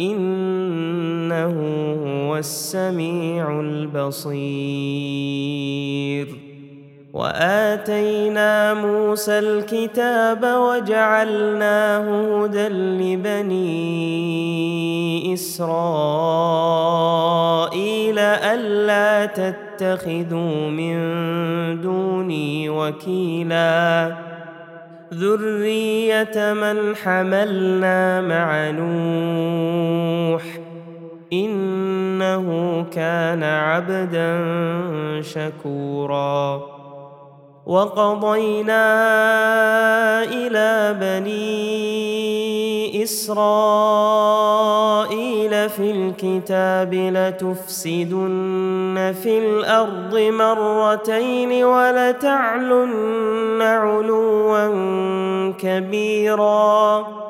إنه هو السميع البصير. وآتينا موسى الكتاب وجعلناه هدى لبني إسرائيل ألا تتخذوا من دوني وكيلا. ذريه من حملنا مع نوح انه كان عبدا شكورا وقضينا إلى بني اسرائيل في الكتاب لتفسدن في الأرض مرتين ولتعلن علوا كبيرا.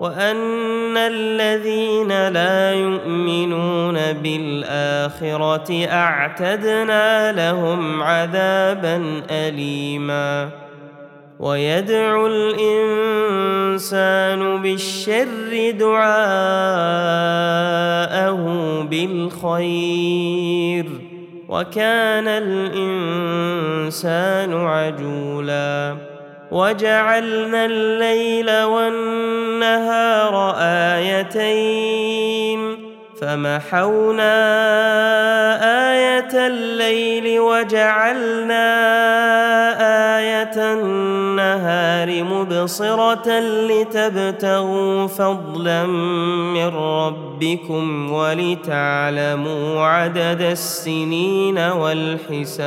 وأن الذين لا يؤمنون بالآخرة أعتدنا لهم عذابا اليما. ويدعو الإنسان بالشر دعاءه بالخير. وكان الإنسان عجولا. وجعلنا الليل والنهار آيتين فمحونا آية الليل وجعلنا آية النهار مبصرة لتبتغوا فضلا من ربكم ولتعلموا عدد السنين والحساب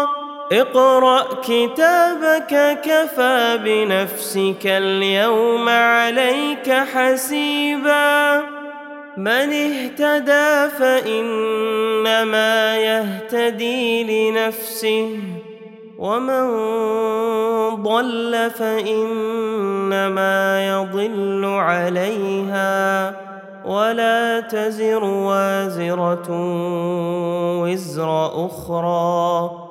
اقرأ كتابك كفى بنفسك اليوم عليك حسيبا. من اهتدى فإنما يهتدي لنفسه ومن ضل فإنما يضل عليها. ولا تزر وازرة وزر أخرى.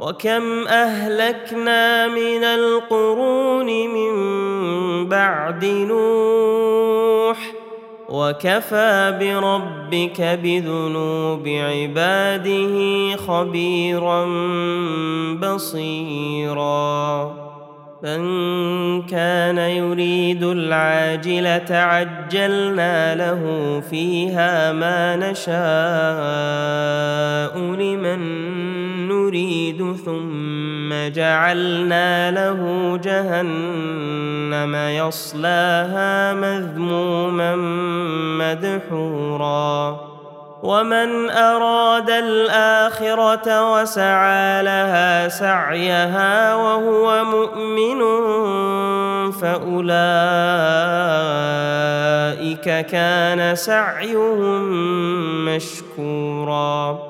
وكم أهلكنا من القرون من بعد نوح وكفى بربك بذنوب عباده خبيرا بصيرا. من كان يريد العاجلة عجلنا له فيها ما نشاء لمن نريد ثم جعلنا له جهنم يصلاها مذموما مدحورا. ومن أراد الآخرة وسعى لها سعيها وهو مؤمن فأولئك كان سعيهم مشكورا.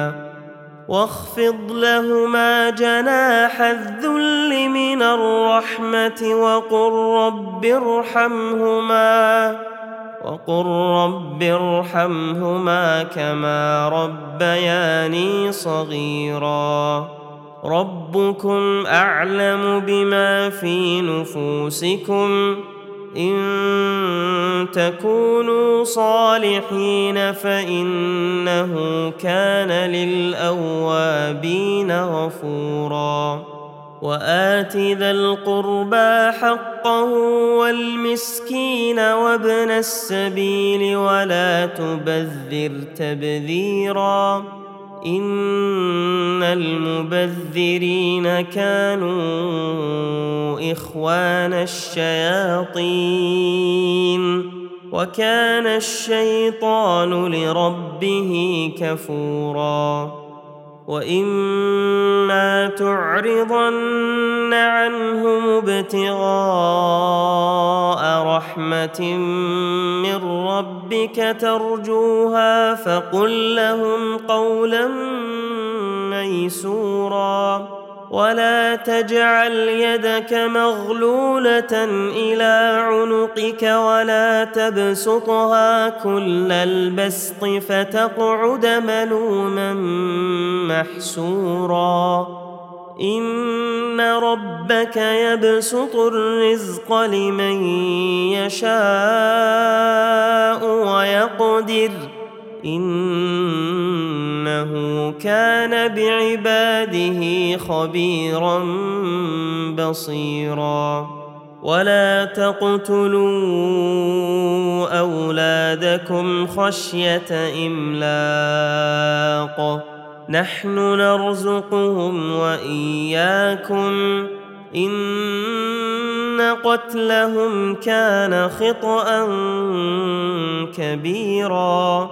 واخفض لهما جناح الذل من الرحمة وقل رب ارحمهما وقل رب ارحمهما كما ربياني صغيرا. ربكم أعلم بما في نفوسكم إن تكونوا صالحين فإنه كان للأوابين غفورا. وآت ذا القربى حقه والمسكين وابن السبيل ولا تبذر تبذيرا. إن المبذرين كانوا إخوان الشياطين وكان الشيطان لربه كفورا واما تعرضن عنهم ابتغاء رحمه من ربك ترجوها فقل لهم قولا ميسورا ولا تجعل يدك مغلولة إلى عنقك ولا تبسطها كل البسط فتقعد ملوما محسورا. إن ربك يبسط الرزق لمن يشاء ويقدر. إنه كان بعباده خبيرا بصيرا. ولا تقتلوا أولادكم خشية إملاق. نحن نرزقهم وإياكم. إن قتلهم كان خطا كبيرا.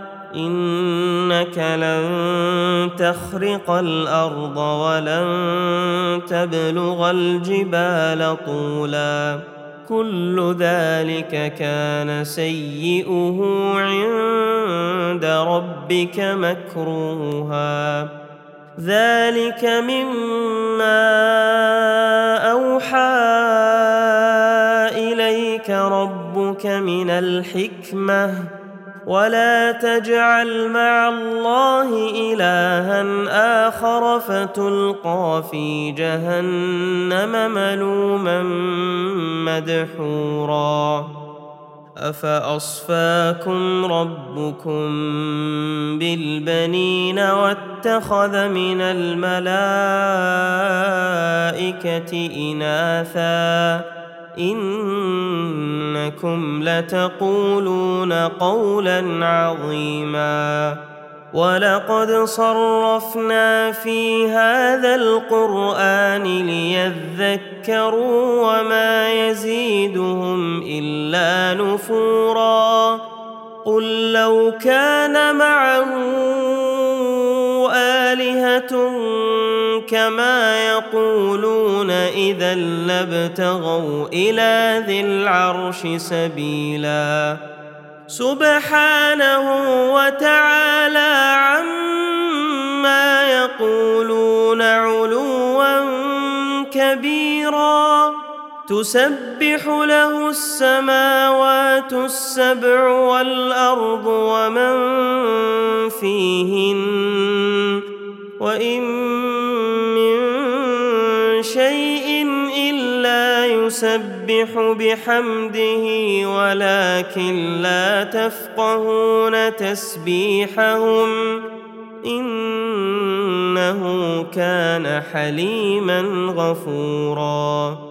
إنك لن تخرق الأرض ولن تبلغ الجبال طولا. كل ذلك كان سيئه عند ربك مكروها. ذلك مما أوحى إليك ربك من الحكمة. ولا تجعل مع الله الها اخر فتلقى في جهنم ملوما مدحورا افاصفاكم ربكم بالبنين واتخذ من الملائكه اناثا إنكم لتقولون قولا عظيما ولقد صرفنا في هذا القرآن ليذكروا وما يزيدهم إلا نفورا قل لو كان معه آلهة كما يقولون إذا لابتغوا إلى ذي العرش سبيلا. سبحانه وتعالى عما يقولون علوا كبيرا. تسبح له السماوات السبع والأرض ومن فيهن وإن من شيء إلا يسبح بحمده ولكن لا تفقهون تسبيحهم إنه كان حليما غفورا.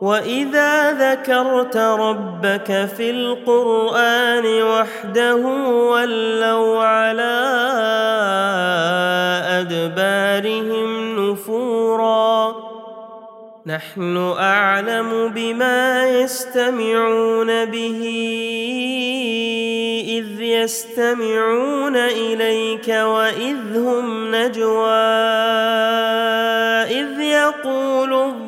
واذا ذكرت ربك في القران وحده ولوا على ادبارهم نفورا نحن اعلم بما يستمعون به إذ يستمعون إليك وإذ هم نجوى إذ يقول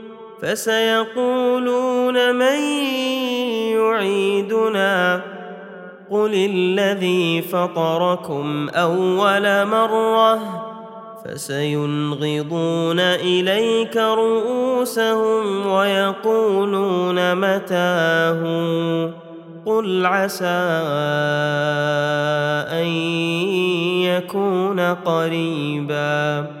فسيقولون من يعيدنا؟ قل الذي فطركم أول مرة فسينغضون إليك رؤوسهم ويقولون متاه؟ قل عسى أن يكون قريبا.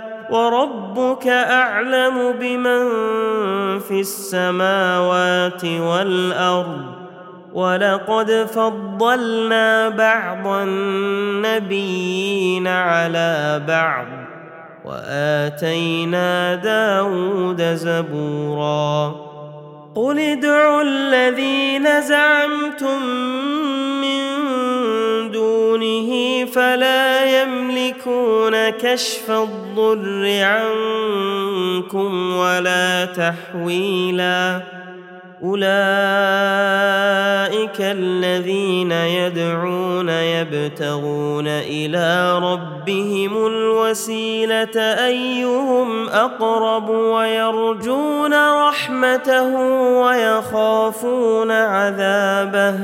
وربك أعلم بمن في السماوات والأرض ولقد فضلنا بعض النبيين على بعض وآتينا داود زبورا قل ادعوا الذين زعمتم دونه فلا يملكون كشف الضر عنكم ولا تحويلا. أولئك الذين يدعون يبتغون إلى ربهم الوسيلة أيهم أقرب ويرجون رحمته ويخافون عذابه.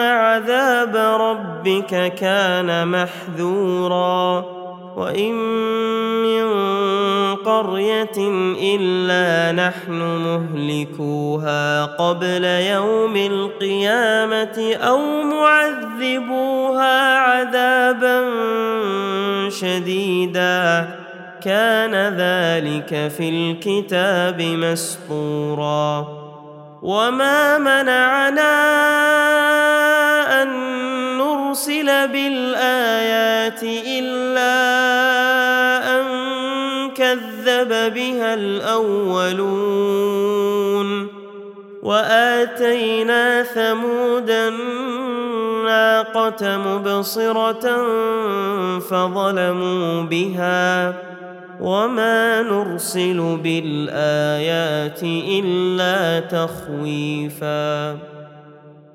ان عذاب ربك كان محذورا. وإن من قرية إلا نحن مهلكوها قبل يوم القيامة أو معذبوها عذابا شديدا. كان ذلك في الكتاب مسطورا. وما منعنا ان نرسل بالايات الا ان كذب بها الاولون واتينا ثمود الناقه مبصره فظلموا بها وما نرسل بالايات الا تخويفا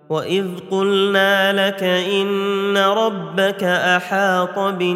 واذ قلنا لك ان ربك احاط بالناس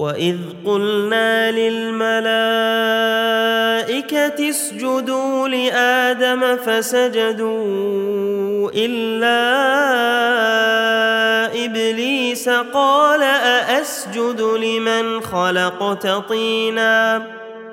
واذ قلنا للملائكه اسجدوا لادم فسجدوا الا ابليس قال ااسجد لمن خلقت طينا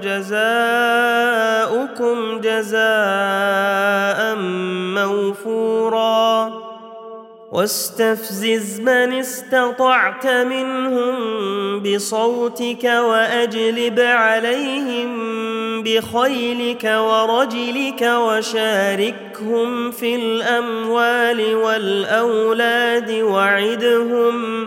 جزاؤكم جزاء موفورا. واستفزز من استطعت منهم بصوتك وأجلب عليهم بخيلك ورجلك وشاركهم في الأموال والأولاد وعدهم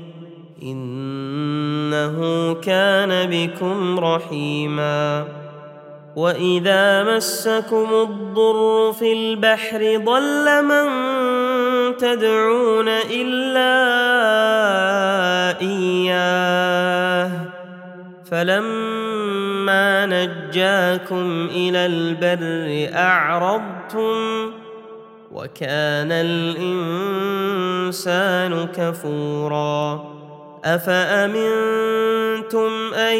إنه كان بكم رحيما. وإذا مسكم الضر في البحر ضل من تدعون إلا إياه. فلما نجاكم إلى البر أعرضتم وكان الإنسان كفورا. أفأمنتم أن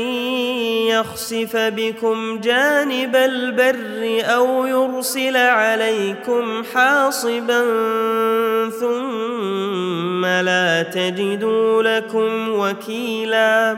يخسف بكم جانب البر أو يرسل عليكم حاصبا ثم لا تجدوا لكم وكيلا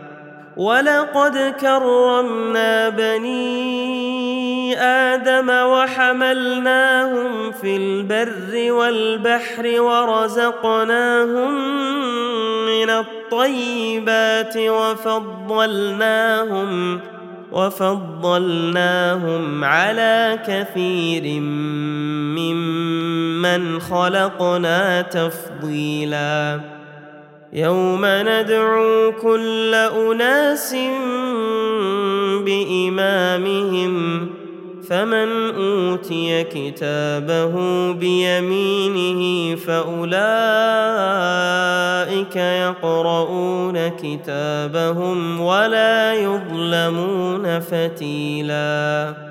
ولقد كرمنا بني آدم وحملناهم في البر والبحر ورزقناهم من الطيبات وفضلناهم وفضلناهم على كثير ممن خلقنا تفضيلا يوم ندعو كل أناس بإمامهم فمن أوتي كتابه بيمينه فأولئك يقرؤون كتابهم ولا يظلمون فتيلا.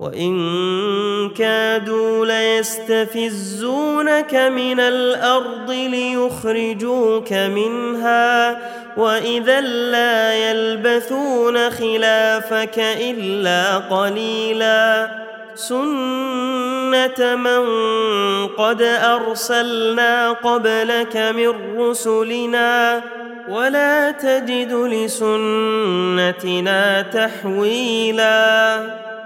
وإن كادوا ليستفزونك من الأرض ليخرجوك منها وإذا لا يلبثون خلافك إلا قليلا سنة من قد أرسلنا قبلك من رسلنا ولا تجد لسنتنا تحويلا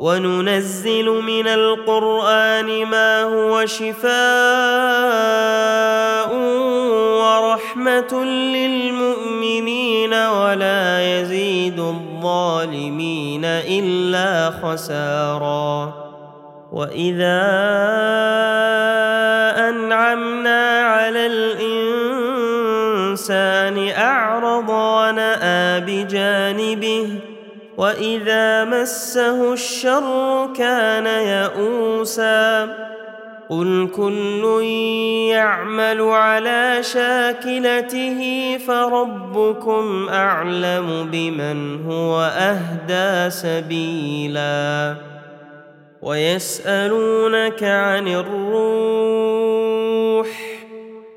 وننزل من القرآن ما هو شفاء ورحمة للمؤمنين ولا يزيد الظالمين إلا خسارا وإذا أنعمنا على الإنسان أعرض ونأى بجانبه واذا مسه الشر كان يئوسا قل كل يعمل على شاكلته فربكم اعلم بمن هو اهدى سبيلا ويسالونك عن الروح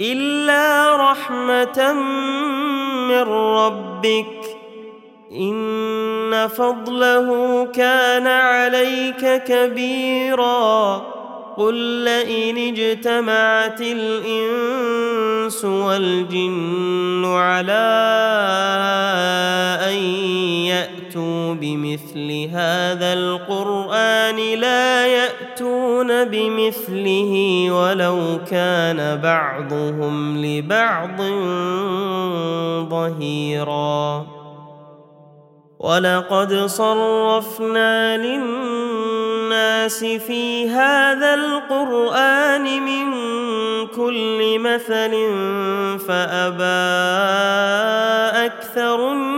إلا رحمة من ربك. إن فضله كان عليك كبيرا. قل لئن اجتمعت الإنس والجن على أن ياتوا بمثل هذا القرآن لا يأتون بمثله ولو كان بعضهم لبعض ظهيرا. ولقد صرفنا للناس في هذا القران من كل مثل فابى أكثر الناس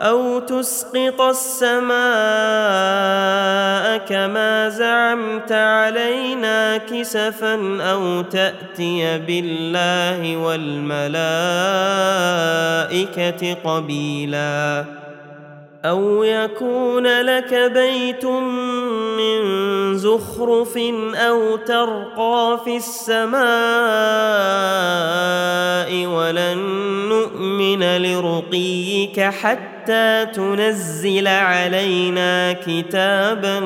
أو تسقط السماء كما زعمت علينا كسفا أو تأتي بالله والملائكة قبيلا أو يكون لك بيت من زخرف أو ترقى في السماء ولن نؤمن لرقيك حتى تنزل علينا كتابا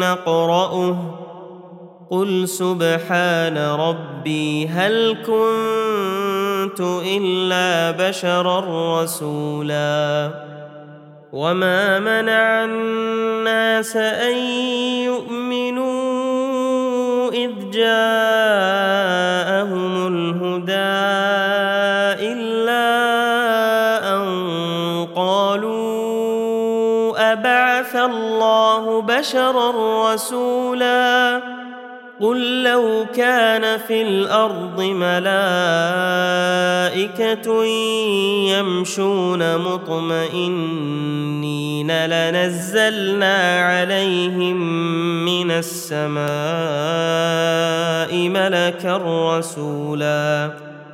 نقرأه. قل سبحان ربي هل كنت إلا بشرا رسولا؟ وما منع الناس أن يؤمنوا إذ جاءهم الهدى إلا الله بشرا رسولا قل لو كان في الأرض ملائكة يمشون مطمئنين لنزلنا عليهم من السماء ملكا رسولا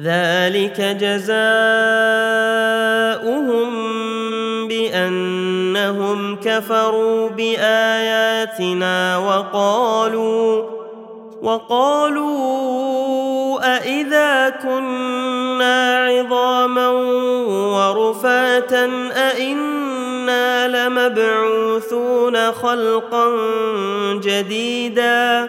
ذلك جزاؤهم بأنهم كفروا بآياتنا وقالوا وقالوا أإذا كنا عظاما ورفاتا أإنا لمبعوثون خلقا جديدا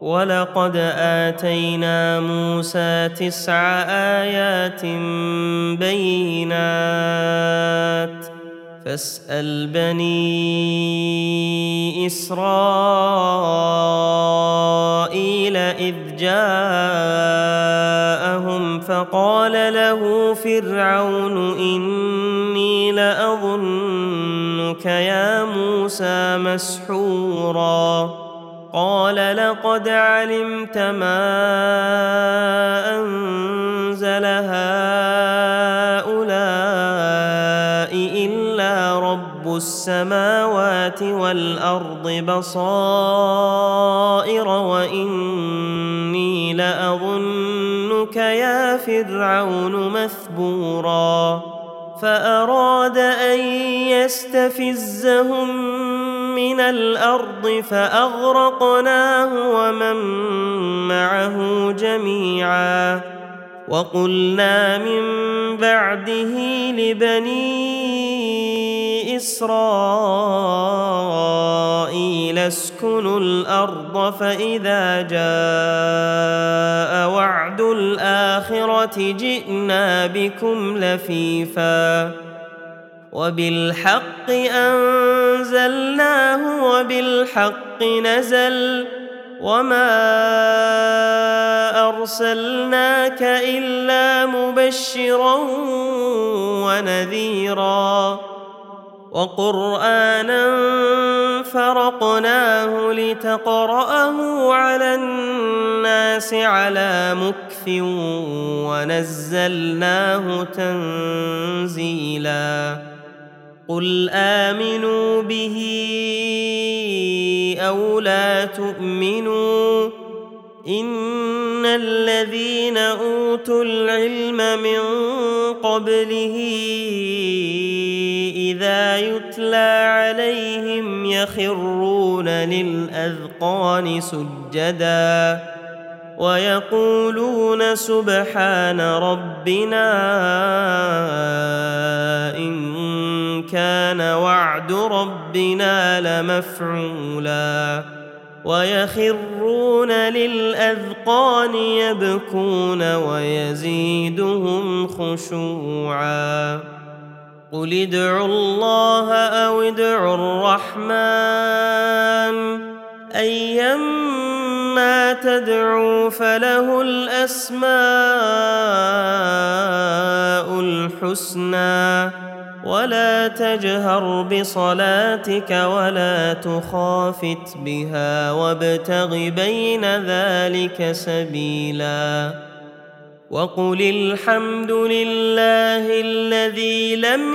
ولقد اتينا موسى تسع ايات بينات فاسال بني اسرائيل اذ جاءهم فقال له فرعون اني لاظنك يا موسى مسحورا قال لقد علمت ما أنزل هؤلاء إلا رب السماوات والأرض بصائر وإني لأظنك يا فرعون مثبورا فأراد أن يستفزهم من الأرض فأغرقناه ومن معه جميعا. وقلنا من بعده لبني إسرائيل اسكنوا الأرض فإذا جاء وعد الآخرة جئنا بكم لفيفا. وبالحق أنزلناه وبالحق نزل وما أرسلناك إلا مبشرا ونذيرا وقرآنا فرقناه لتقرأه على الناس على مكث ونزلناه تنزيلا قل امنوا به أو لا تؤمنوا ان الذين اوتوا العلم من قبله اذا يتلى عليهم يخرون للاذقان سجدا ويقولون سبحان ربنا إن كان وعد ربنا لمفعولا ويخرون للأذقان يبكون ويزيدهم خشوعا قل ادعوا الله أو ادعوا الرحمن ايما تدعوا فله الأسماء الحسنى ولا تجهر بصلاتك ولا تخافت بها وابتغ بين ذلك سبيلا. وقل الحمد لله الذي لم